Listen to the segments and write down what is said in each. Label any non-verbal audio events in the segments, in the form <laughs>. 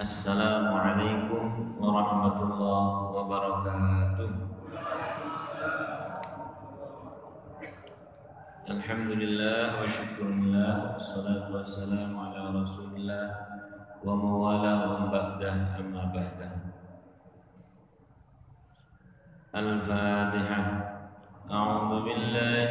السلام عليكم ورحمة الله وبركاته الحمد لله وشكر الله والصلاة والسلام على رسول الله وموالاه ومن بعده أما بعده الفاتحة أعوذ بالله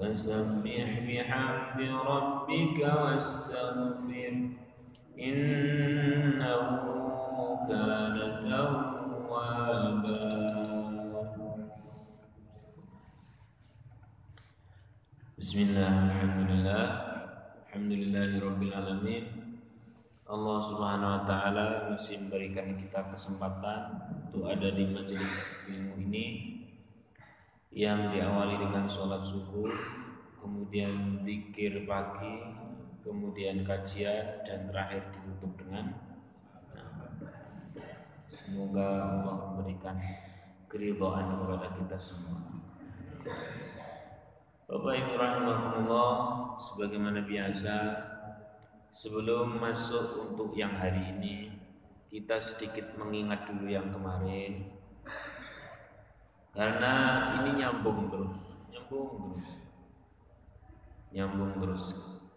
فسبح بحمد ربك واستغفر إنه كان توابا بسم الله الحمد لله الحمد لله رب العالمين Allah Subhanahu wa taala masih memberikan kita kesempatan untuk ada di majelis ilmu ini yang diawali dengan sholat subuh, kemudian zikir pagi, kemudian kajian dan terakhir ditutup dengan semoga Allah memberikan keridhaan kepada kita semua. Bapak Ibu rahimahumullah, sebagaimana biasa Sebelum masuk untuk yang hari ini, kita sedikit mengingat dulu yang kemarin. Karena ini nyambung terus, nyambung terus. Nyambung terus.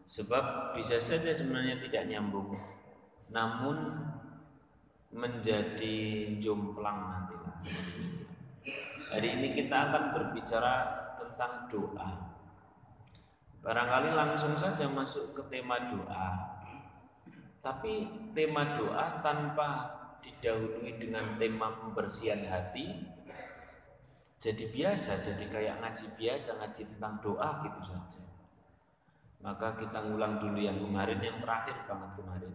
Sebab bisa saja sebenarnya tidak nyambung. Namun menjadi jomplang nanti. Hari ini kita akan berbicara tentang doa. Barangkali langsung saja masuk ke tema doa. Tapi tema doa tanpa didahului dengan tema pembersihan hati jadi biasa, jadi kayak ngaji biasa, ngaji tentang doa gitu saja. Maka kita ngulang dulu yang kemarin, yang terakhir banget kemarin.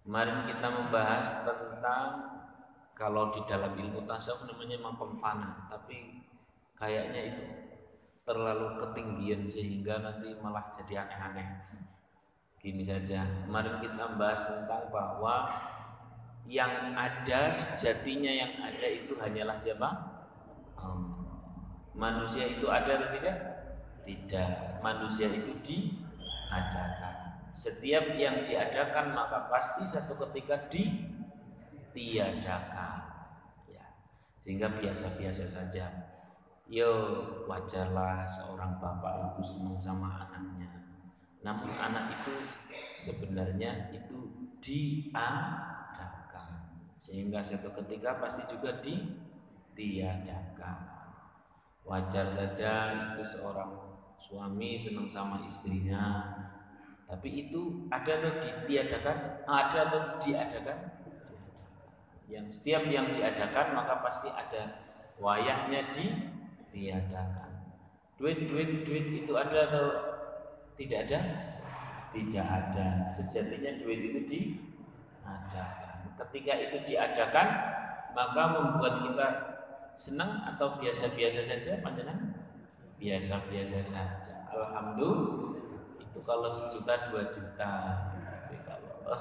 Kemarin kita membahas tentang kalau di dalam ilmu tasawuf namanya makom tapi kayaknya itu terlalu ketinggian sehingga nanti malah jadi aneh-aneh. Gini saja, kemarin kita bahas tentang bahwa yang ada sejatinya yang ada itu hanyalah siapa? Manusia itu ada atau tidak? Tidak. Manusia itu diadakan. Setiap yang diadakan maka pasti satu ketika ditiadakan. Ya. Sehingga biasa-biasa saja Yo wajarlah seorang bapak ibu senang sama anaknya. Namun anak itu sebenarnya itu diadakan. Sehingga satu ketika pasti juga ditiadakan. Wajar saja itu seorang suami senang sama istrinya. Tapi itu ada atau ditiadakan? Ada atau diadakan? Yang setiap yang diadakan maka pasti ada wayahnya di tiadakan. Duit, duit, duit itu ada atau tidak ada? Tidak ada. Sejatinya duit itu diadakan. Ketika itu diadakan, maka membuat kita senang atau biasa-biasa saja, panjenengan? Biasa-biasa saja. Alhamdulillah. Itu kalau sejuta dua juta. Tapi kalau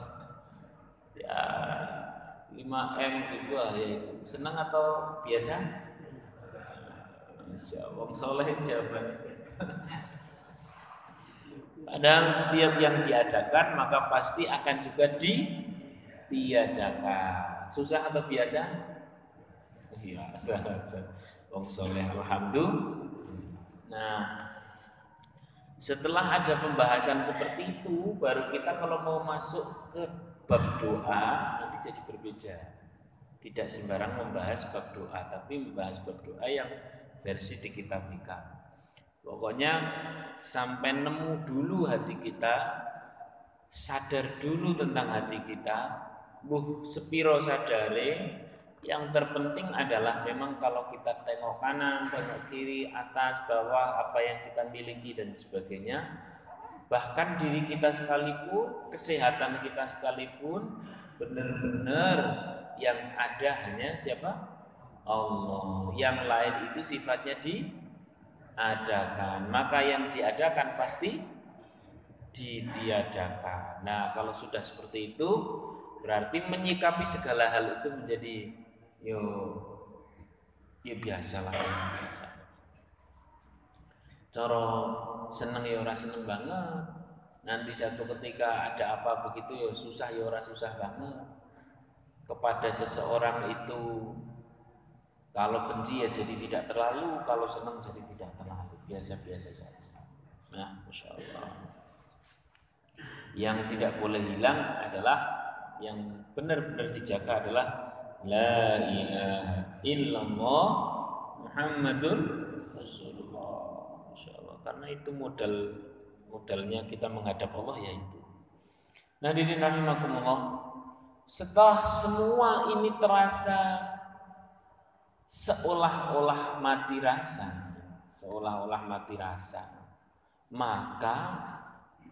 ya 5 m gitu lah ya itu senang atau biasa? Masya Allah, soleh jawaban itu. Padahal setiap yang diadakan maka pasti akan juga ditiadakan. Susah atau biasa? Biasa saja. Wong alhamdulillah. Nah, setelah ada pembahasan seperti itu, baru kita kalau mau masuk ke bab doa nanti jadi berbeda. Tidak sembarang membahas bab doa, tapi membahas bab doa yang versi di kitab hikam. Pokoknya sampai nemu dulu hati kita, sadar dulu tentang hati kita, buh sepiro sadare, yang terpenting adalah memang kalau kita tengok kanan, tengok kiri, atas, bawah, apa yang kita miliki dan sebagainya, bahkan diri kita sekalipun, kesehatan kita sekalipun, benar-benar yang ada hanya siapa? Allah. Yang lain itu sifatnya diadakan. Maka yang diadakan pasti ditiadakan. Nah, kalau sudah seperti itu, berarti menyikapi segala hal itu menjadi yo ya biasa lah biasa. Coro seneng ya ora seneng banget. Nanti satu ketika ada apa begitu ya susah ya ora susah banget. Kepada seseorang itu kalau benci ya jadi tidak terlalu kalau senang jadi tidak terlalu. Biasa-biasa saja. Nah masya Allah. Yang tidak boleh hilang adalah yang benar-benar dijaga adalah La ilaha illallah Muhammadun Rasulullah. Allah Karena itu modal modalnya kita menghadap Allah yaitu. Nah diri rahimakumullah Setelah semua ini terasa Seolah-olah mati rasa Seolah-olah mati rasa Maka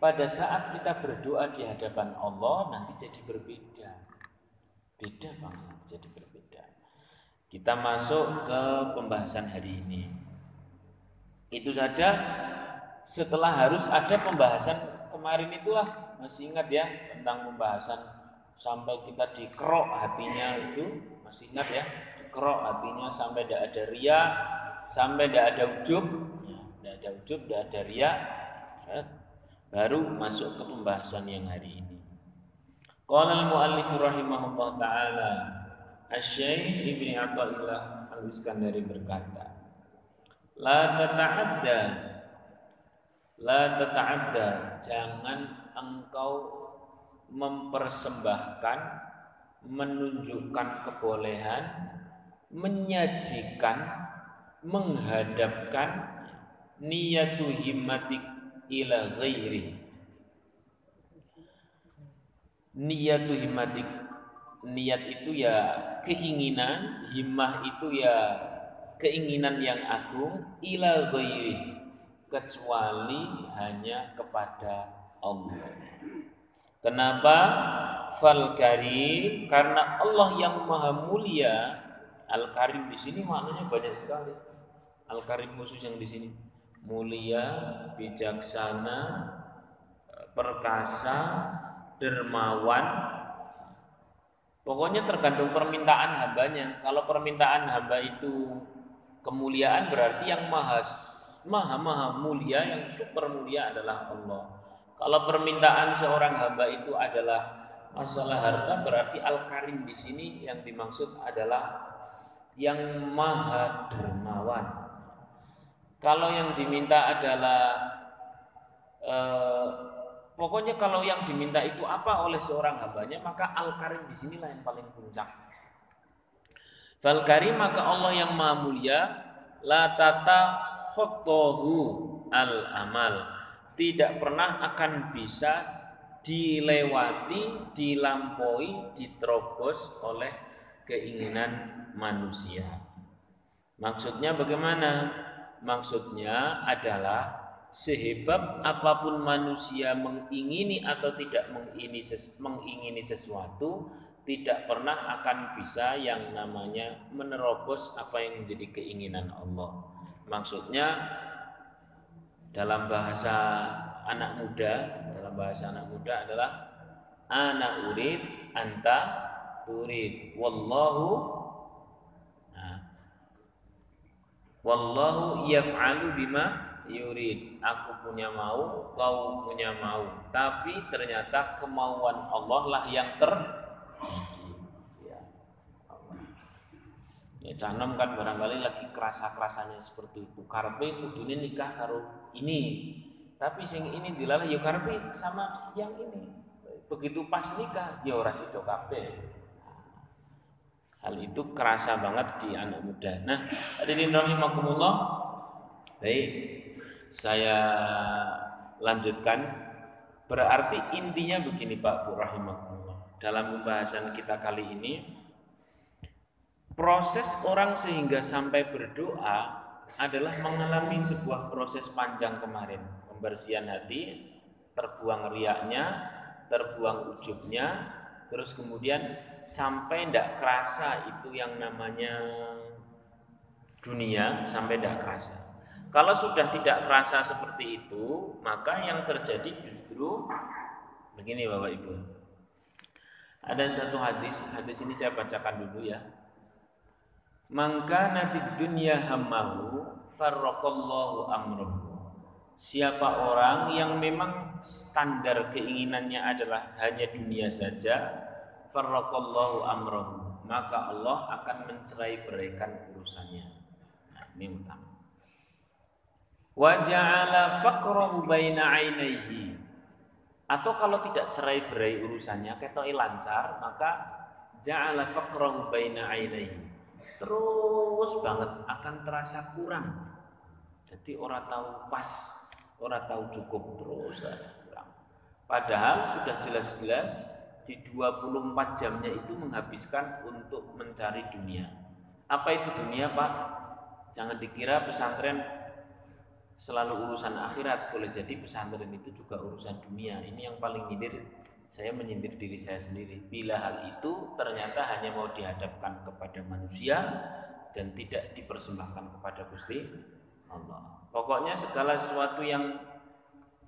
pada saat kita berdoa di hadapan Allah nanti jadi berbeda. Beda banget jadi berbeda. Kita masuk ke pembahasan hari ini. Itu saja. Setelah harus ada pembahasan kemarin itulah masih ingat ya tentang pembahasan sampai kita dikerok hatinya itu. Masih ingat ya dikerok hatinya sampai tidak ada ria sampai tidak ada ujub. Tidak ada ujub tidak ada ria baru masuk ke pembahasan yang hari ini. Qala al-muallif rahimahullah taala Asy-Syaikh Ibnu Athaillah Al-Iskandari berkata, La tata'adda La tata'adda Jangan engkau mempersembahkan Menunjukkan kebolehan Menyajikan Menghadapkan Niyatu himmatik ila ghairi Niyatu himmatik Niat itu ya keinginan, himmah itu ya keinginan yang agung ila ghairi kecuali hanya kepada Allah. Kenapa? Fal karim karena Allah yang maha mulia. Al karim di sini maknanya banyak sekali. Al karim khusus yang di sini mulia, bijaksana, perkasa, dermawan, Pokoknya tergantung permintaan hambanya. Kalau permintaan hamba itu kemuliaan berarti yang maha maha maha mulia yang super mulia adalah Allah. Kalau permintaan seorang hamba itu adalah masalah harta berarti al karim di sini yang dimaksud adalah yang maha dermawan. Kalau yang diminta adalah eh, Pokoknya kalau yang diminta itu apa oleh seorang hambanya maka Al Karim di sinilah yang paling puncak. Fal Karim maka Allah yang Maha Mulia la tata al amal tidak pernah akan bisa dilewati, dilampaui, diterobos oleh keinginan manusia. Maksudnya bagaimana? Maksudnya adalah Sehebat apa pun manusia mengingini atau tidak mengingini, mengingini sesuatu, tidak pernah akan bisa yang namanya menerobos apa yang menjadi keinginan Allah. Maksudnya dalam bahasa anak muda, dalam bahasa anak muda adalah anak urid anta turid wallahu nah, wallahu yaf'alu bima yurid. Aku punya mau kau punya mau. Tapi ternyata kemauan Allah lah yang terjadi ya. Ya canom kan barangkali lagi kerasa kerasanya seperti itu. Karpe kudune nikah karo ini. Tapi sing ini dilalah ya karpe sama yang ini. Begitu pas nikah ya ora sido kabeh hal itu kerasa banget di anak muda. Nah hadirin rahimakumullah. Baik saya lanjutkan. Berarti intinya begini Pak Bu rahimakumullah. Dalam pembahasan kita kali ini proses orang sehingga sampai berdoa adalah mengalami sebuah proses panjang kemarin. Pembersihan hati terbuang riaknya terbuang ujubnya terus kemudian sampai tidak kerasa itu yang namanya dunia sampai tidak kerasa. Kalau sudah tidak kerasa seperti itu maka yang terjadi justru begini Bapak Ibu. Ada satu hadis hadis ini saya bacakan dulu ya. Maka nanti dunia hamahu farrokallahu amruhu. Siapa orang yang memang standar keinginannya adalah hanya dunia saja, farraqallahu amrahu, maka Allah akan mencerai beraikan urusannya. Nah, ini utama. Wa ja'ala faqrahu baina ainaihi. Atau kalau tidak cerai berai urusannya, ketoi lancar, maka ja'ala faqrahu baina ainaihi. Terus banget akan terasa kurang. Jadi orang tahu pas orang tahu cukup terus rasa kurang. Padahal sudah jelas-jelas di 24 jamnya itu menghabiskan untuk mencari dunia. Apa itu dunia, Pak? Jangan dikira pesantren selalu urusan akhirat, boleh jadi pesantren itu juga urusan dunia. Ini yang paling nyindir saya menyindir diri saya sendiri. Bila hal itu ternyata hanya mau dihadapkan kepada manusia dan tidak dipersembahkan kepada Gusti Allah. Pokoknya segala sesuatu yang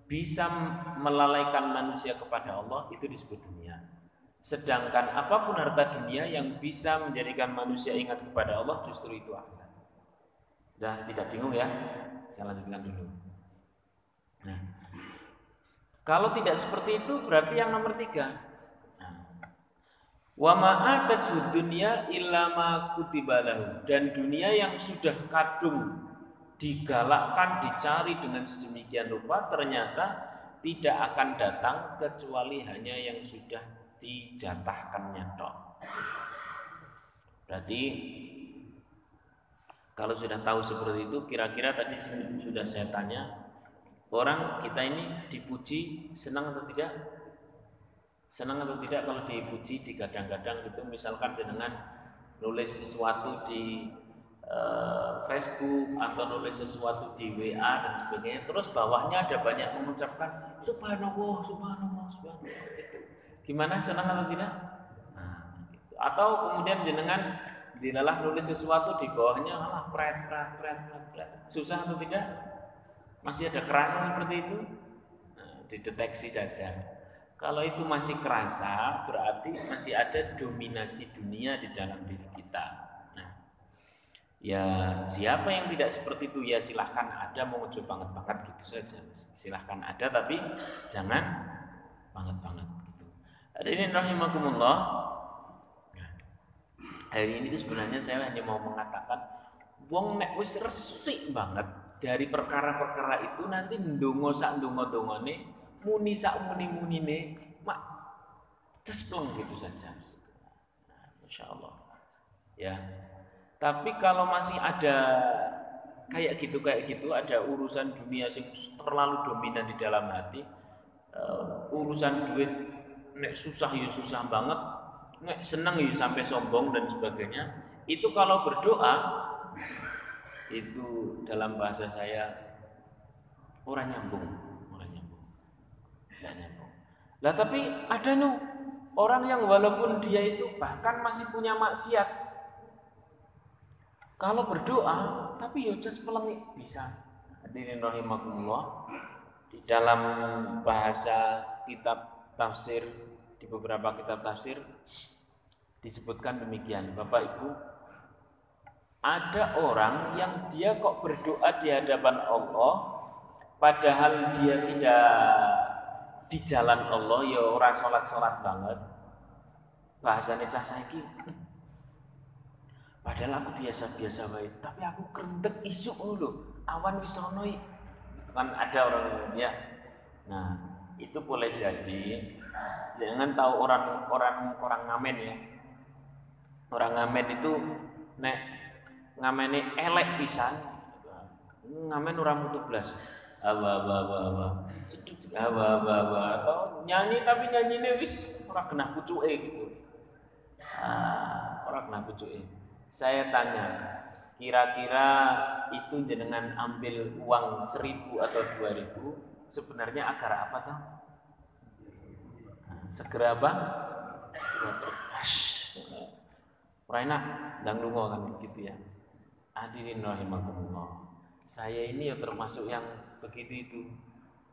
bisa melalaikan manusia kepada Allah itu disebut dunia. Sedangkan apa pun harta dunia yang bisa menjadikan manusia ingat kepada Allah justru itu akhirat. Dan tidak bingung ya? Saya lanjutkan dulu. Nah, kalau tidak seperti itu berarti yang nomor tiga. Nah, wa ma'atajud dunia ilama kutibalahu dan dunia yang sudah kadung digalakkan, dicari dengan sedemikian rupa ternyata tidak akan datang kecuali hanya yang sudah dijatahkannya tok. Berarti kalau sudah tahu seperti itu kira-kira tadi sudah saya tanya orang kita ini dipuji senang atau tidak? Senang atau tidak kalau dipuji digadang-gadang gitu misalkan dengan nulis sesuatu di Eh, Facebook atau nulis sesuatu di WA dan sebagainya terus bawahnya ada banyak mengucapkan subhanallah subhanallah subhanallah itu gimana senang atau tidak? Nah, gitu. atau kemudian jenengan dilalah nulis sesuatu di bawahnya ah pret pret pret pret pret. Susah atau tidak? Masih ada kerasa seperti itu? Nah, dideteksi saja. Kalau itu masih kerasa berarti masih ada dominasi dunia di dalam diri kita. Ya siapa yang tidak seperti itu? Ya silahkan ada mau banget banget gitu saja. Silahkan ada tapi jangan banget banget ini rahimakumullah. Hari ini tuh sebenarnya saya hanya mau mengatakan wong nek wis resik banget dari perkara-perkara itu nanti ndonga sak ndonga-dongane muni sak muni-munine mak tespleng gitu saja. Nah, Masya Allah. Ya, tapi kalau masih ada kayak gitu kayak gitu ada urusan dunia yang terlalu dominan di dalam hati uh, urusan duit nek susah ya susah banget nek senang ya sampai sombong dan sebagainya itu kalau berdoa itu dalam bahasa saya orang nyambung orang nyambung tidak nyambung lah tapi ada nu orang yang walaupun dia itu bahkan masih punya maksiat kalau berdoa, tapi ya just pelengik bisa. Hadirin rahimakumullah. Di dalam bahasa kitab tafsir di beberapa kitab tafsir disebutkan demikian. Bapak Ibu, ada orang yang dia kok berdoa di hadapan Allah padahal dia tidak di jalan Allah ya ora salat-salat banget. Bahasanya cah saiki Padahal aku biasa-biasa baik, tapi aku kerentek isu dulu. Awan wis kan ada orang ya. Nah, itu boleh jadi jangan tahu orang orang orang ngamen ya. Orang ngamen itu nek ngamene elek pisan ngamen orang mutu blas awa awa awa awa awa awa awa atau nyanyi tapi nyanyi ini wis orang kena pucuke gitu. Ah, orang kena pucuke. Saya tanya kira-kira itu jenengan ambil uang seribu atau dua ribu sebenarnya agar apa tuh segera apa Raina dan lungo kan gitu ya Hadirin rahimakumullah. Saya ini yang termasuk yang begitu itu.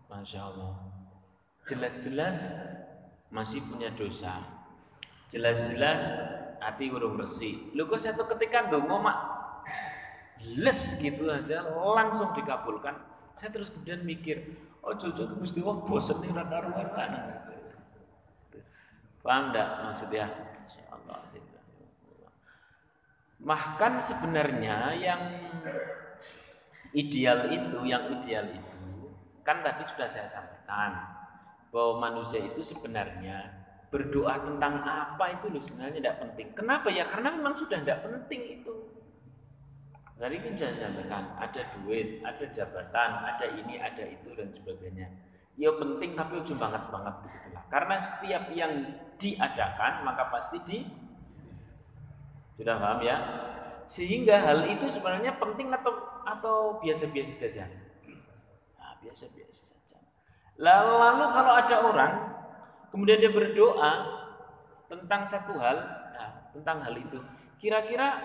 Masya Allah. Jelas-jelas masih punya dosa. Jelas-jelas hati urung bersih. Lu kok satu ketika dongo mak les gitu aja langsung dikabulkan. Saya terus kemudian mikir, oh cucu mesti wah bosen nih raka karuan. Paham enggak maksudnya? Allah. Bahkan sebenarnya yang ideal itu, yang ideal itu kan tadi sudah saya sampaikan bahwa manusia itu sebenarnya berdoa tentang apa itu loh sebenarnya tidak penting. Kenapa ya? Karena memang sudah tidak penting itu. Tadi kan sampaikan ada duit, ada jabatan, ada ini, ada itu dan sebagainya. Ya penting tapi ujung banget banget begitulah. Karena setiap yang diadakan maka pasti di sudah paham ya? Sehingga hal itu sebenarnya penting atau atau biasa-biasa saja? Nah, biasa-biasa saja. Lalu kalau ada orang kemudian dia berdoa tentang satu hal, nah, tentang hal itu, kira-kira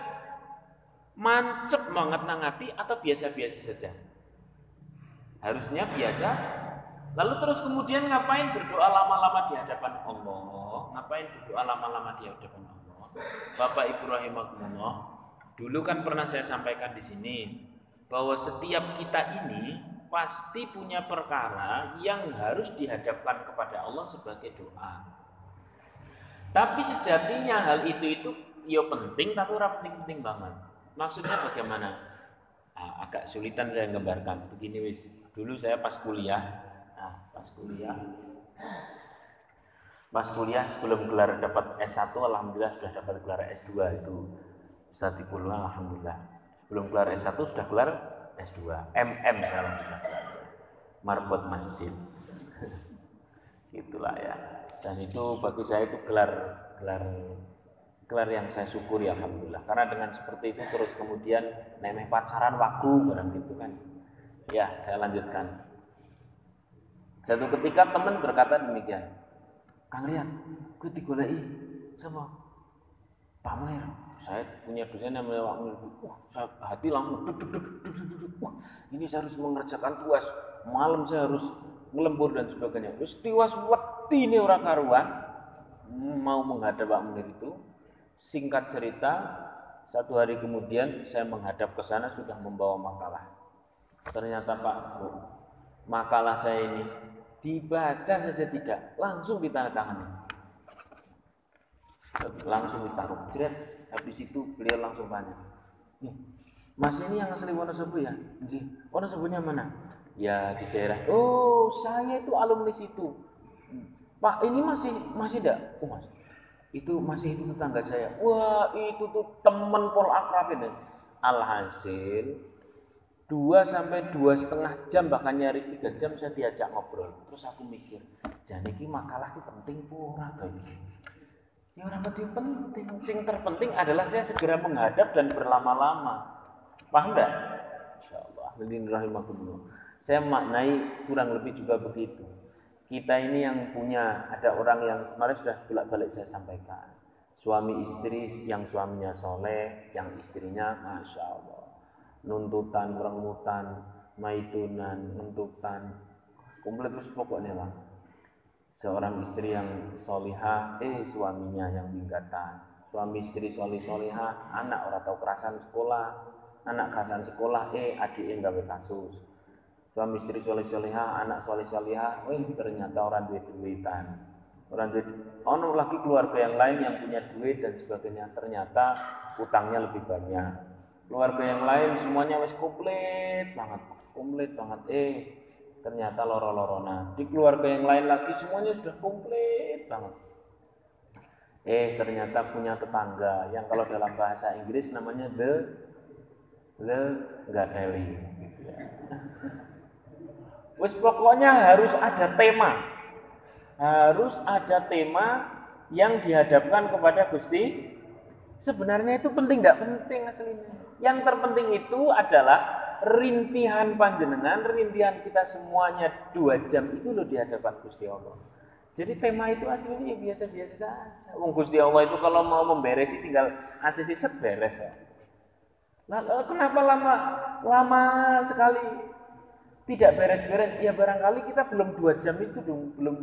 mancep banget nangati atau biasa-biasa saja? Harusnya biasa. Lalu terus kemudian ngapain berdoa lama-lama di hadapan Allah? Ngapain berdoa lama-lama di hadapan Allah? Bapak Ibu rahimahumullah, dulu kan pernah saya sampaikan di sini bahwa setiap kita ini pasti punya perkara yang harus dihadapkan kepada Allah sebagai doa. Tapi sejatinya hal itu itu ya penting tapi orang penting-penting banget. Maksudnya bagaimana? Nah, agak sulitan saya gambarkan. Begini wis. Dulu saya pas kuliah, nah, pas kuliah Pas kuliah sebelum gelar dapat S1 alhamdulillah sudah dapat gelar S2 itu Iqbal alhamdulillah. Sebelum gelar S1 sudah gelar S2, MM sudah Marbot Masjid. <laughs> Itulah ya. Dan itu bagi saya itu gelar gelar gelar yang saya syukuri alhamdulillah. Karena dengan seperti itu terus kemudian nemeh pacaran wagu barang gitu kan. Ya, saya lanjutkan. Satu ketika teman berkata demikian, Kang Rian, gue digolei sama Pak Munir. Saya punya dosen yang namanya Pak Munir. Wah, saya hati langsung duk, duk, duk, duk, duk, duk. Wah, ini saya harus mengerjakan tuas. Malam saya harus ngelembur dan sebagainya. Terus tiwas wati ini orang karuan mau menghadap Pak Munir itu. Singkat cerita, satu hari kemudian saya menghadap ke sana sudah membawa makalah. Ternyata Pak, makalah saya ini dibaca saja tidak langsung ditandatangani. Langsung ditaruh jerat habis itu beliau langsung tanya mas ini yang asli Wonosobo ya? Nji Wonosobonya mana? Ya di daerah. Oh saya itu alumni situ. Pak ini masih masih tidak oh mas itu masih itu tetangga saya. Wah itu tuh teman pol akrab ini. Alhasil dua sampai dua setengah jam bahkan nyaris tiga jam saya diajak ngobrol. Terus aku mikir jadi ini makalah itu penting pura ini? Ya orang penting penting. Sing terpenting adalah saya segera menghadap dan berlama-lama. Paham enggak insyaallah. Rahimahullah saya maknai kurang lebih juga begitu kita ini yang punya ada orang yang kemarin sudah bolak-balik saya sampaikan. Suami istri yang suaminya soleh yang istrinya masya Allah. Nuntutan rengutan maitunan nuntutan. Komplit terus pokoknya lah seorang istri yang solihah eh suaminya yang minggatan suami istri solih solihah anak orang tahu kerasan sekolah. Anak kerasan sekolah eh adik yang gawe kasus suami istri solih solihah anak solih solihah eh ternyata orang duit duitan. Orang jadi ono lagi keluarga yang lain yang punya duit dan sebagainya ternyata utangnya lebih banyak. Keluarga yang lain semuanya wes komplit banget komplit banget. Eh ternyata loro-lorona. Di keluarga yang lain lagi semuanya sudah komplit banget. Eh ternyata punya tetangga yang kalau dalam bahasa Inggris namanya the the ya. Wes pokoknya harus ada tema. Harus ada tema yang dihadapkan kepada Gusti. Sebenarnya itu penting nggak penting aslinya. Yang terpenting itu adalah rintihan panjenengan, rintihan kita semuanya dua jam itu loh di hadapan Gusti Allah. Jadi tema itu aslinya ya biasa-biasa saja. Wong Gusti Allah itu kalau mau memberesi tinggal asisi set beres ya. Lalu kenapa lama lama sekali tidak beres-beres? Ya barangkali kita belum dua jam itu dong, belum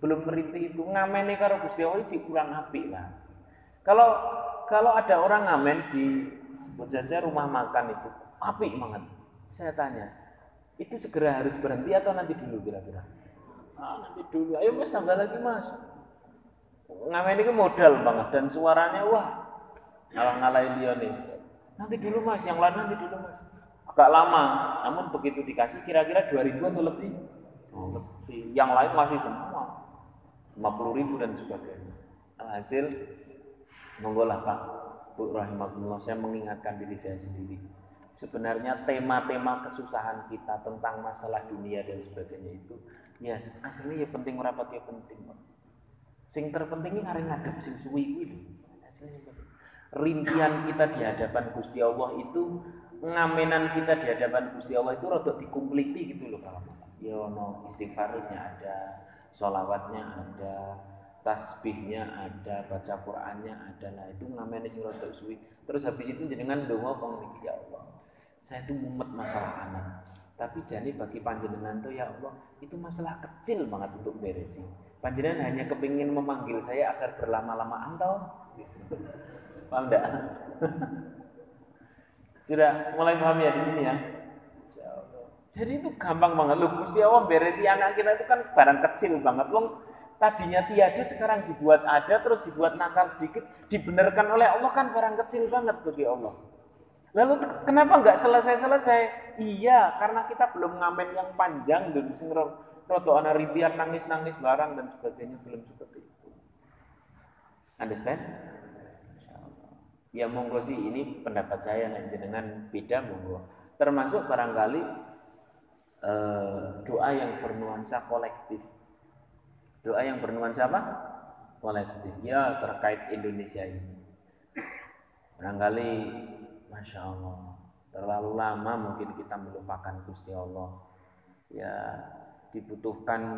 belum merintih itu ngamene karo Gusti Allah itu kurang api lah. Kalau kalau ada orang ngamen di sebut saja rumah makan itu api banget. Saya tanya, itu segera harus berhenti atau nanti dulu kira-kira? Ah, nanti dulu. Ayo mas tambah lagi mas. Ngamen itu modal banget dan suaranya wah ngalah ngalahin Lionis. Nanti dulu mas, yang lain nanti dulu mas. Agak lama, namun begitu dikasih kira-kira 2000 atau lebih. Oh, lebih. Yang lain masih semua 50 ribu dan sebagainya. Alhasil, monggo lah Pak, Bu Rahimahullah, saya mengingatkan diri saya sendiri. Sebenarnya tema-tema kesusahan kita tentang masalah dunia dan sebagainya itu, ya aslinya ya penting rapat ya penting. Pak. Sing terpenting ini hari ngadep sing suwi kuwi Rintian kita di hadapan Gusti Allah itu ngamenan kita di hadapan Gusti Allah itu rodok dikumpliti gitu loh kalau ya no istighfarnya ada sholawatnya ada tasbihnya ada baca Qurannya ada. Nah itu ngamen sing rodok suwi. Terus habis itu jenengan dongo kong ya Allah saya itu mumet masalah anak. Tapi jadi bagi panjenengan tuh ya Allah itu masalah kecil banget untuk beresi panjenengan hanya kepingin memanggil saya agar berlama-lama antau paham enggak <laughs> sudah mulai paham ya di sini ya. Jadi itu gampang banget. Loh Gusti Allah beresi anak kita itu kan barang kecil banget. Loh tadinya tiada sekarang dibuat ada terus dibuat nakal sedikit dibenarkan oleh Allah kan barang kecil banget bagi Allah. Lalu kenapa nggak selesai-selesai? Iya karena kita belum ngamen yang panjang dan sing roto ana rintian nangis-nangis barang dan sebagainya belum seperti itu. Understand ya monggo sih ini pendapat saya dengan beda monggo termasuk barangkali Eh, doa yang bernuansa kolektif. Doa yang bernuansa apa? Kolektif. Ya terkait Indonesia ini. Barangkali Masya Allah terlalu lama mungkin kita melupakan Gusti Allah. Ya dibutuhkan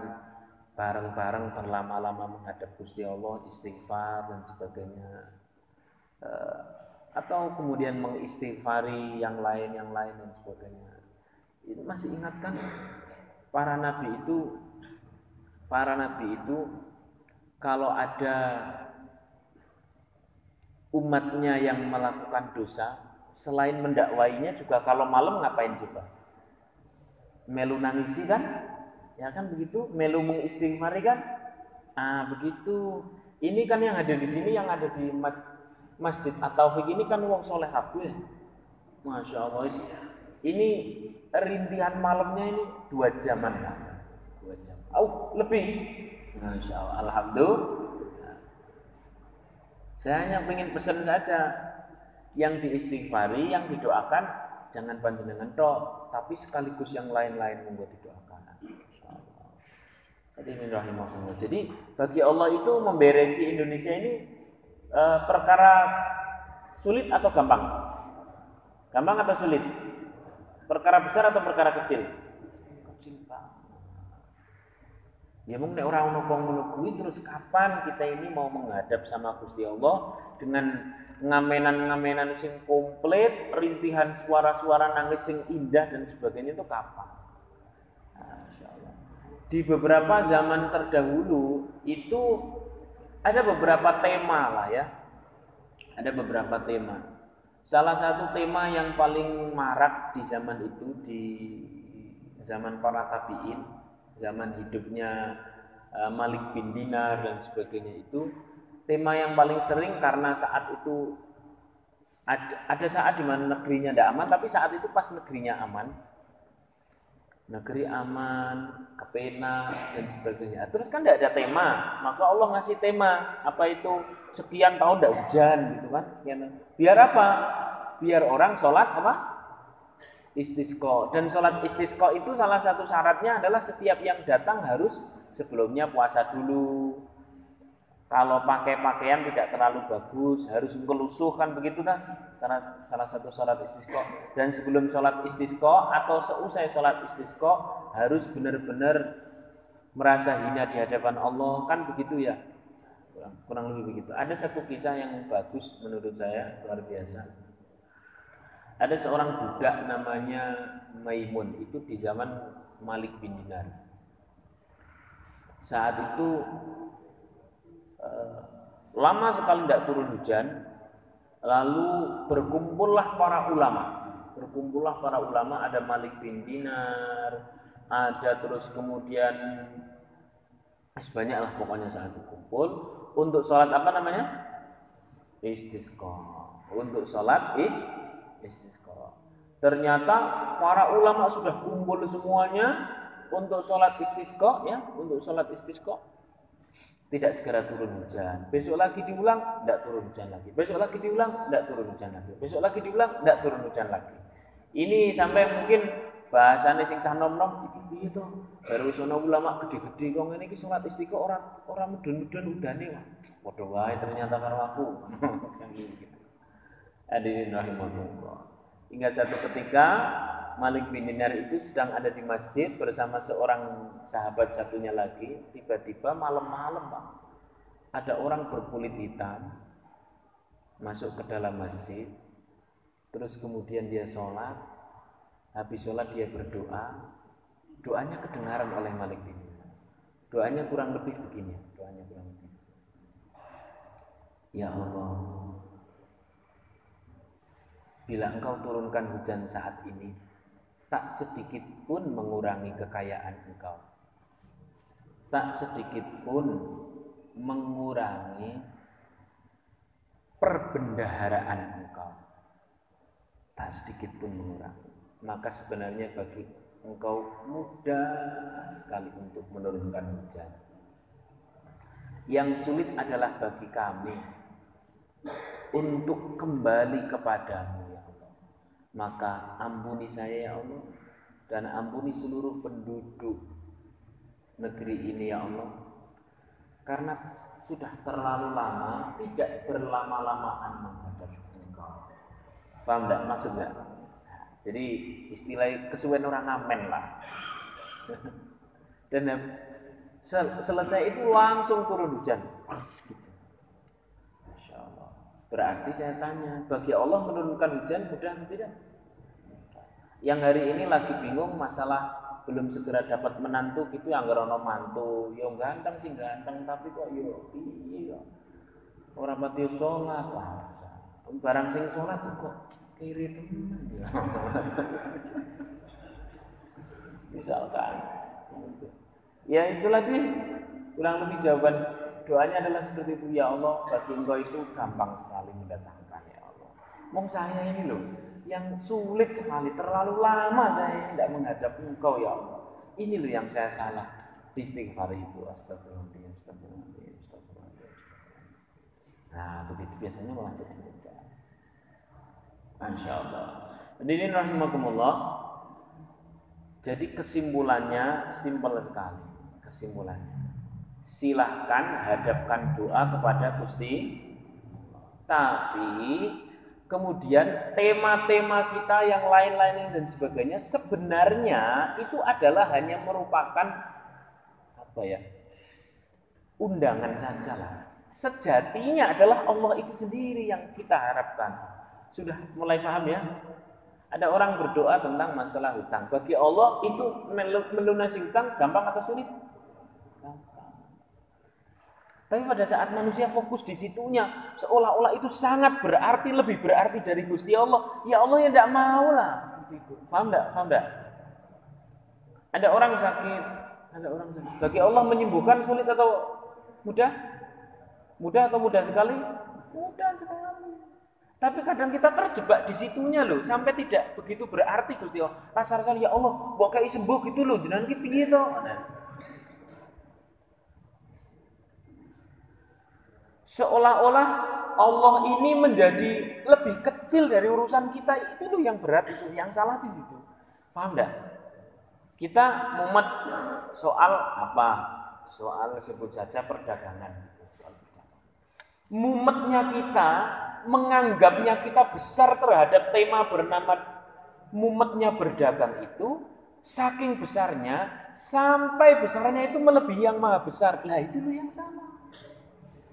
bareng-bareng berlama-lama menghadap Gusti Allah, istighfar dan sebagainya. Uh, atau kemudian mengistighfari yang lain yang lain dan sebagainya. Itu masih ingatkan para nabi itu para nabi itu kalau ada umatnya yang melakukan dosa selain mendakwainya juga kalau malam ngapain coba? Melu nangisi kan? Ya kan begitu? Melu mengistighfari kan? Ah begitu. Ini kan yang ada di sini yang ada di masjid atau ini kan uang soleh kabeh masya allah ini rintihan malamnya ini dua jaman lah. Dua jam. Oh, lebih. Masya Allah. Alhamdulillah. Saya hanya ingin pesan saja yang diistighfari, yang didoakan jangan panjenengan tok, tapi sekaligus yang lain-lain membuat didoakan. Jadi bagi Allah itu memberesi Indonesia ini e, perkara sulit atau gampang? Gampang atau sulit? Perkara besar atau perkara kecil? Kecil banget. Ya mungkin orang ono terus kapan kita ini mau menghadap sama Gusti Allah dengan ngamenan-ngamenan sing komplit, rintihan suara-suara nangis sing indah dan sebagainya itu kapan? Di beberapa zaman terdahulu itu ada beberapa tema lah ya. Ada beberapa tema. Salah satu tema yang paling marak di zaman itu di zaman para tabiin, zaman hidupnya uh, Malik bin Dinar dan sebagainya itu tema yang paling sering karena saat itu ada, ada saat di mana negerinya tidak aman tapi saat itu pas negerinya aman negeri aman, kepena dan sebagainya. Terus kan tidak ada tema, maka Allah ngasih tema apa itu sekian tahun tidak hujan gitu kan? Sekian Biar apa? Biar orang sholat apa? Istisqo dan sholat istisqo itu salah satu syaratnya adalah setiap yang datang harus sebelumnya puasa dulu kalau pakai pakaian tidak terlalu bagus harus kelusuh kan begitu kan? Salah, salah satu sholat istisqo dan sebelum sholat istisqo atau seusai sholat istisqo harus benar-benar merasa hina di hadapan Allah. Kan begitu ya? Kurang, kurang lebih begitu. Ada satu kisah yang bagus menurut saya luar biasa. Ada seorang budak namanya Maimun. Itu di zaman Malik bin Dinar. Saat itu lama sekali tidak turun hujan lalu berkumpullah para ulama. Berkumpullah para ulama ada Malik bin Dinar ada terus kemudian banyak lah pokoknya saat kumpul. Untuk sholat apa namanya? Istisqa. Untuk sholat is istisqa. Ternyata para ulama sudah kumpul semuanya untuk sholat istisqa ya. Untuk sholat istisqa tidak segera turun hujan. Besok lagi diulang, tidak turun hujan lagi. Besok lagi diulang, tidak turun hujan lagi. Besok lagi diulang, tidak turun hujan lagi. Ini sampai mungkin bahasane sing cah nom-nom iki piye to? Baru sono ulama gede-gede kok ngene iki salat istiqo ora ora mudun-mudun udane wae. Padha wae ternyata karo aku. <laughs> gitu. Hadirin rahimahullah. Hingga satu ketika Malik bin Dinar itu sedang ada di masjid bersama seorang sahabat satunya lagi. Tiba-tiba malam-malam Pak, ada orang berkulit hitam masuk ke dalam masjid. Terus kemudian dia sholat. Habis sholat dia berdoa. Doanya kedengaran oleh Malik bin Dinar. Doanya kurang lebih begini. Doanya kurang lebih. Ya Allah, bila engkau turunkan hujan saat ini, tak sedikit pun mengurangi kekayaan engkau. Tak sedikit pun mengurangi perbendaharaan engkau. Tak sedikit pun mengurangi. Maka sebenarnya bagi engkau mudah sekali untuk menurunkan hujan. Yang sulit adalah bagi kami untuk kembali kepadamu maka ampuni saya ya Allah. Dan ampuni seluruh penduduk negeri ini ya Allah. Karena sudah terlalu lama tidak berlama-lamaan menghadap engkau. Paham tidak maksud jadi istilah kesuwen orang ngamen lah. <laughs> Dan selesai itu langsung turun hujan. Gitu Berarti saya tanya, bagi Allah menurunkan hujan mudah atau tidak? Yang hari ini lagi bingung masalah belum segera dapat menantu gitu yang ono mantu, yo ganteng sih ganteng tapi kok yo iya orang mati sholat wah barang sing sholat kok kiri teman ya. <laughs> Misalkan. Ya itu lagi. Kurang lebih jawaban doanya adalah seperti itu. Ya Allah bagi engkau itu gampang sekali mendatangkan ya Allah. Mau saya ini loh yang sulit sekali terlalu lama saya tidak menghadap engkau ya Allah. Ini loh yang saya salah. Istighfar itu astagfirullahaladzim astagfirullahaladzim astagfirullahaladzim. Nah begitu biasanya malah jadi mudah Masya Allah ini rahimakumullah. Jadi kesimpulannya simpel sekali kesimpulannya silahkan hadapkan doa kepada Gusti. Tapi kemudian tema-tema kita yang lain-lain dan sebagainya sebenarnya itu adalah hanya merupakan apa ya undangan saja lah. Sejatinya adalah Allah itu sendiri yang kita harapkan. Sudah mulai paham ya? Ada orang berdoa tentang masalah hutang. Bagi Allah itu melunasi hutang gampang atau sulit tapi pada saat manusia fokus di situnya, seolah-olah itu sangat berarti, lebih berarti dari Gusti Allah. Ya Allah yang tidak mau lah. Itu. Faham tidak? Faham tidak? Ada orang sakit, ada orang sakit. Bagi Allah menyembuhkan sulit atau mudah? Mudah atau mudah sekali? Mudah sekali. Tapi kadang kita terjebak di situnya loh, sampai tidak begitu berarti Gusti Allah. Rasa-rasa ya Allah, mbok kayak sembuh gitu loh, jenengan ki? Seolah-olah Allah ini menjadi lebih kecil dari urusan kita, itu loh yang berat itu, yang salah di situ. Paham enggak? Kita mumet soal apa? Soal sebut saja perdagangan gitu, Mumetnya kita menganggapnya kita besar terhadap tema bernama mumetnya berdagang itu saking besarnya sampai besarnya itu melebihi yang maha besar. Lah itu loh yang sama.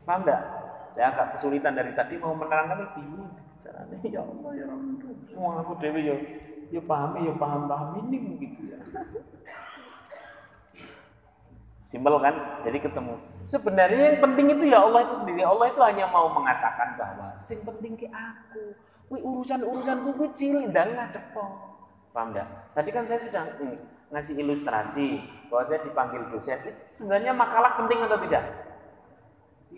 Paham enggak? Saya agak kesulitan dari tadi mau menerangkan bingung caranya. <laughs> Ya Allah ya Allah. Wong aku dewi ya ya pahami ya paham paham ini gitu ya. Simpel kan? Jadi ketemu. Sebenarnya yang penting itu ya Allah itu sendiri. Allah itu hanya mau mengatakan bahwa sing penting ke aku. Wih urusan-urusanku kuwi cilik ndang ngadep Paham enggak? Tadi kan saya sudah mm, ngasih ilustrasi bahwa saya dipanggil dosen. Itu sebenarnya makalah penting atau tidak?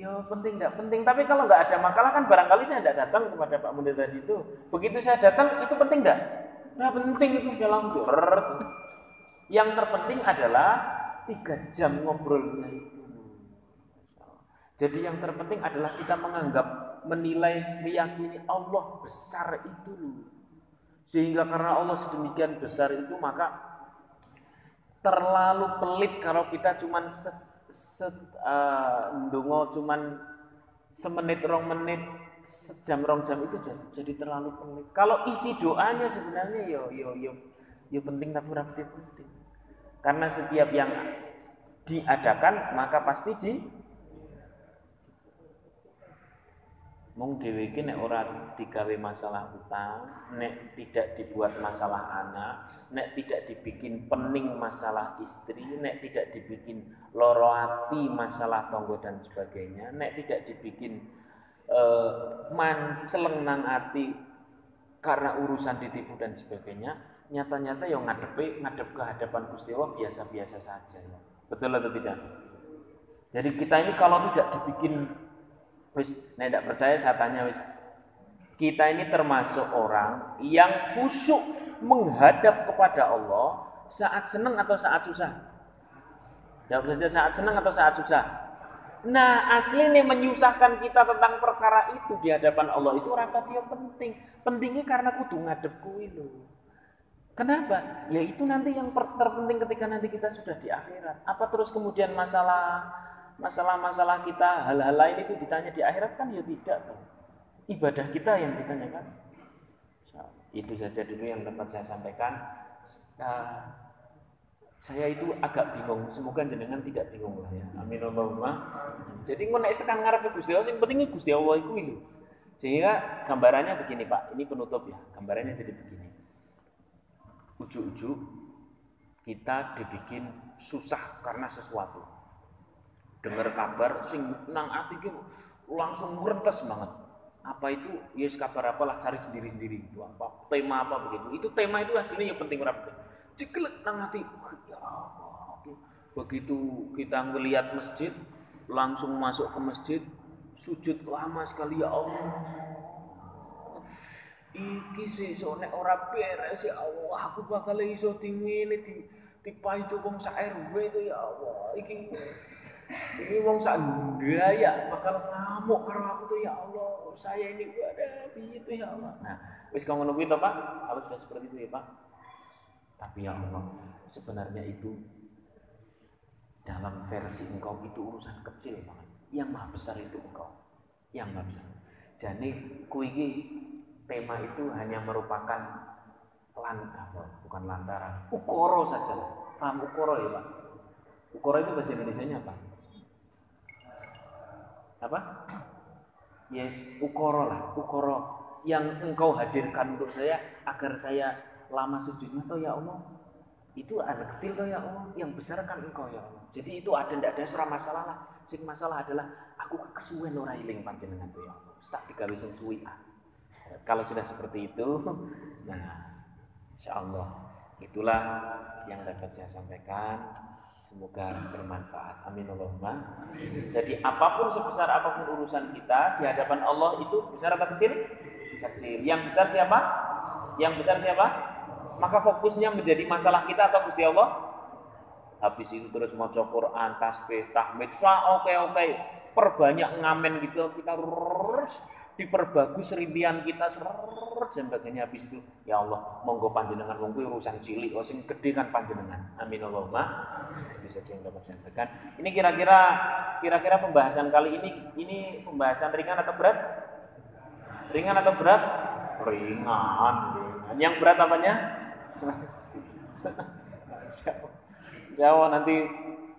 Ya penting enggak penting. Tapi kalau enggak ada makalah kan barangkali saya tidak datang kepada Pak Munir tadi itu. Begitu saya datang itu penting enggak? Nah penting itu sudah langsung. Yang terpenting adalah tiga jam ngobrolnya itu. Jadi yang terpenting adalah kita menganggap, menilai, meyakini Allah besar itu Sehingga karena Allah sedemikian besar itu maka terlalu pelit kalau kita cuman set uh, cuman semenit rong menit sejam rong jam itu jadi, jadi terlalu pelit. Kalau isi doanya sebenarnya yo yo yo yo penting tapi rapid penting. Karena setiap yang diadakan maka pasti di mung dhewe iki nek ora digawe masalah utang, nek tidak dibuat masalah anak, nek tidak dibikin pening masalah istri, nek tidak dibikin loro hati masalah tonggo dan sebagainya, nek tidak dibikin uh, manceleng nang hati karena urusan ditipu dan sebagainya, nyata-nyata yang ngadepi ngadep ke hadapan Gusti Allah biasa-biasa saja ya. Betul atau tidak? Jadi kita ini kalau tidak dibikin wis nek tidak percaya saya tanya wis kita ini termasuk orang yang khusyuk menghadap kepada Allah saat senang atau saat susah? Jawab saja saat senang atau saat susah? Nah asli nih menyusahkan kita tentang perkara itu di hadapan Allah itu rapat yang penting. Pentingnya karena kudu ngadep kuwi Kenapa? Ya itu nanti yang terpenting ketika nanti kita sudah di akhirat. Apa terus kemudian masalah masalah-masalah kita hal-hal lain itu ditanya di akhirat kan ya tidak tuh. Ibadah kita yang ditanyakan. Itu saja dulu yang dapat saya sampaikan. Uh, saya itu agak bingung. Semoga jenengan tidak bingung lah ya. Amin Allahumma. Jadi ngono nek tekan ngarep Gusti Allah sing penting Gusti Allah iku lho. Sehingga gambarannya begini Pak, ini penutup ya. Gambarannya jadi begini ujuk-ujuk kita dibikin susah karena sesuatu. Dengar kabar sing nang ati langsung rentes banget. Apa itu? Yes ya kabar apalah cari sendiri-sendiri. Itu apa? Tema apa begitu. Itu tema itu hasilnya yang penting ora penting. Ciklek nang ati. Ya Allah. Begitu kita ngelihat masjid, langsung masuk ke masjid, sujud lama sekali ya Allah iki sesuk nek ora beres ya Allah aku bakal iso dingene di dipaido wong sak RW itu ya Allah iki ini wong sak gaya bakal ngamuk karo aku tuh ya Allah. Saya ini ada itu ya Allah. Nah wis kamu nungguin toh Pak. Kalau sudah seperti itu ya Pak. Tapi ya Allah sebenarnya itu dalam versi engkau itu urusan kecil banget yang maha besar itu engkau. Yang maha besar. Jadi kuigi tema itu hanya merupakan lan apa bukan lantaran. Ukoro saja paham ukoro ya pak? Ukoro itu bahasa Indonesia nya apa apa? Yes ukoro lah ukoro yang engkau hadirkan untuk saya agar saya lama sujudnya toh ya Allah. Itu ada kecil toh ya Allah yang besar kan engkau ya Allah. Jadi itu ada ndak ada serah masalah lah. Sing masalah adalah aku kesuwen ora iling panjenengan tuh ya Allah. Tak digawe suwi ah. Kalau sudah seperti itu, <laughs> nah insya Allah. Itulah yang dapat saya sampaikan. Semoga bermanfaat. Amin Allahumma. Jadi apa pun sebesar apa pun urusan kita di hadapan Allah itu besar atau kecil? Kecil. Yang besar siapa? Yang besar siapa? Maka fokusnya menjadi masalah kita atau Gusti Allah? Habis itu terus mau Quran, tasbih, tahmid, oke oke. Perbanyak ngamen gitu kita diperbagus rintian kita sebagainya. Habis itu ya Allah monggo panjenengan wong urusan cilik oh sing gede kan panjenengan. Amin Allahumma. Itu saja yang dapat sampaikan. Ini kira-kira kira-kira pembahasan kali ini ini pembahasan ringan atau berat? Ringan atau berat? Ringan, yang berat apanya? <laughs> Jawa nanti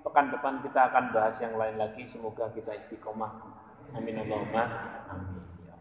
pekan depan kita akan bahas yang lain lagi. Semoga kita istiqomah. Amin Allahumma. Amin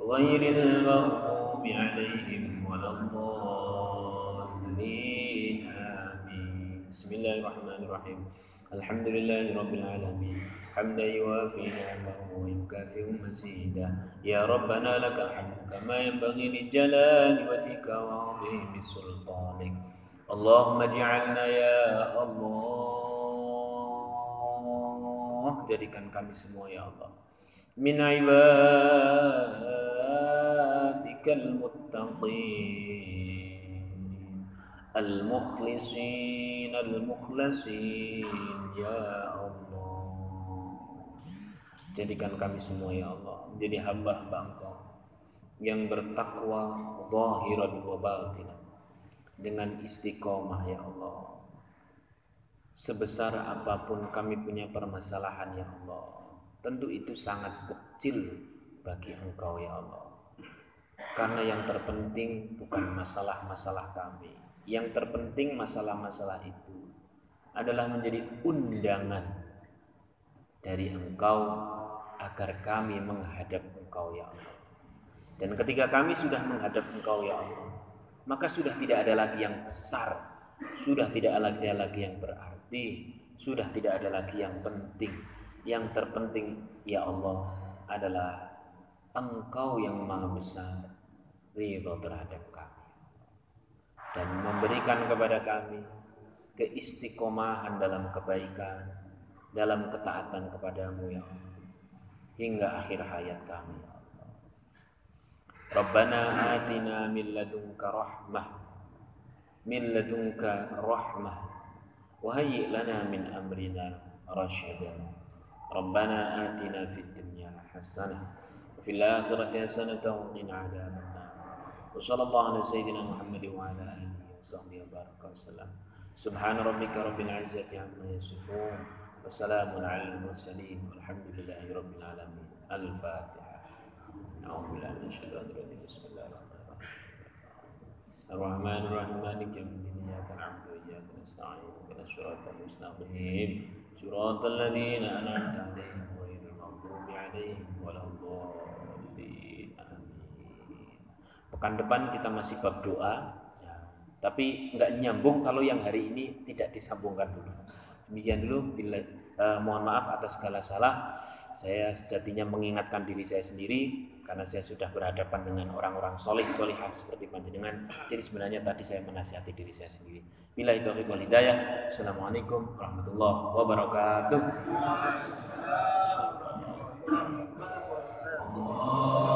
غير المغضوب عليهم ولا الضالين. آمين. بسم الله الرحمن الرحيم. الحمد لله رب العالمين. حمدا يوافي نعمه ويكافئ مزيدا. يا ربنا لك الحمد كما ينبغي لجلال وجهك وعظيم سلطانك. اللهم اجعلنا يا الله. jadikan kami semua ya Allah min ibadikal المتقين المخلصين المخلصين يا Allah jadikan kami semua ya Allah menjadi hamba-hamba Engkau yang bertakwa zahiran wa batinan dengan istiqomah ya Allah sebesar apapun kami punya permasalahan ya Allah tentu itu sangat kecil bagi Engkau ya Allah karena yang terpenting bukan masalah-masalah kami. Yang terpenting masalah-masalah itu adalah menjadi undangan dari Engkau agar kami menghadap Engkau ya Allah. Dan ketika kami sudah menghadap Engkau ya Allah, maka sudah tidak ada lagi yang besar, sudah tidak ada lagi yang berarti, sudah tidak ada lagi yang penting. Yang terpenting ya Allah adalah Engkau yang maha besar ridho terhadap kami. Dan memberikan kepada kami keistiqomahan dalam kebaikan dalam ketaatan kepadamu ya Allah hingga akhir hayat kami ya Rabbana atina min ladunka rahmah min ladunka rahmah wa hayyi lana min amrina rasyadan. Rabbana atina fid dunya hasanah wa fil akhirati hasanah wa qina وصلى الله على سيدنا محمد وعلى آله وصحبه وبارك وسلم. سبحان ربك رب العزة عما يصفون وسلام على المرسلين والحمد لله رب العالمين. الفاتحة. أعوذ بالله من الشيطان الرجيم. بسم الله الرحمن الرحيم. الرحمن الرحيم. مالك يوم الدين. إياك نعبد وإياك نستعين. اهدنا الصراط المستقيم. صراط الذين أنعمت عليهم غير المغضوب عليهم ولا الضالين. Pekan depan kita masih bab doa, ya. tapi nggak nyambung kalau yang hari ini tidak disambungkan dulu. Demikian dulu, bila, eh, mohon maaf atas segala salah. Saya sejatinya mengingatkan diri saya sendiri karena saya sudah berhadapan dengan orang-orang solih solihah seperti panjenengan. Jadi sebenarnya tadi saya menasihati diri saya sendiri. Bila itu wal hidayah. Assalamualaikum warahmatullahi wabarakatuh. Allahumma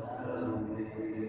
Salve.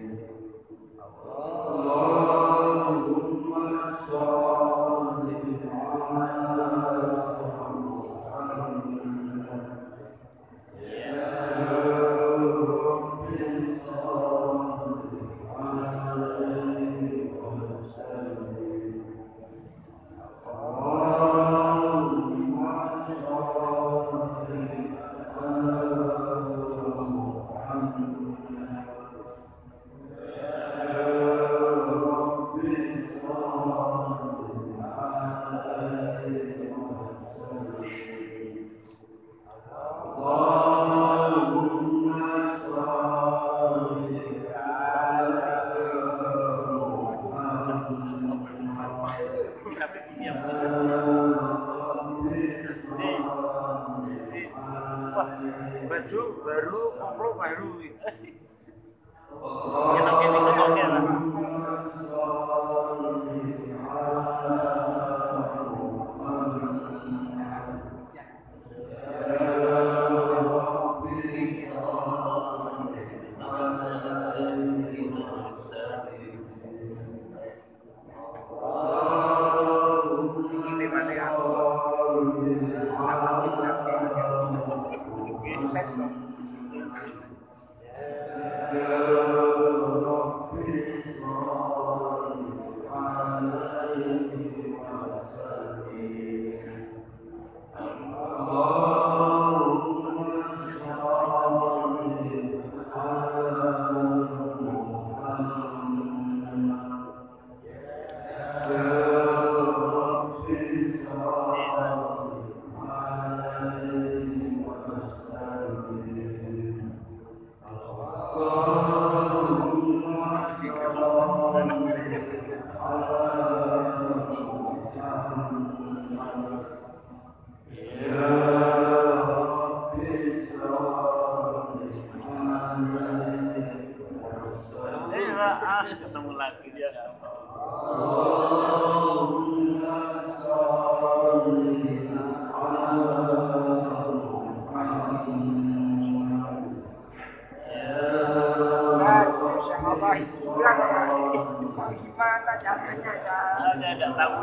baru, baru baru, baru. Oh. Gimana jatuhnya ya? Saya tidak tahu.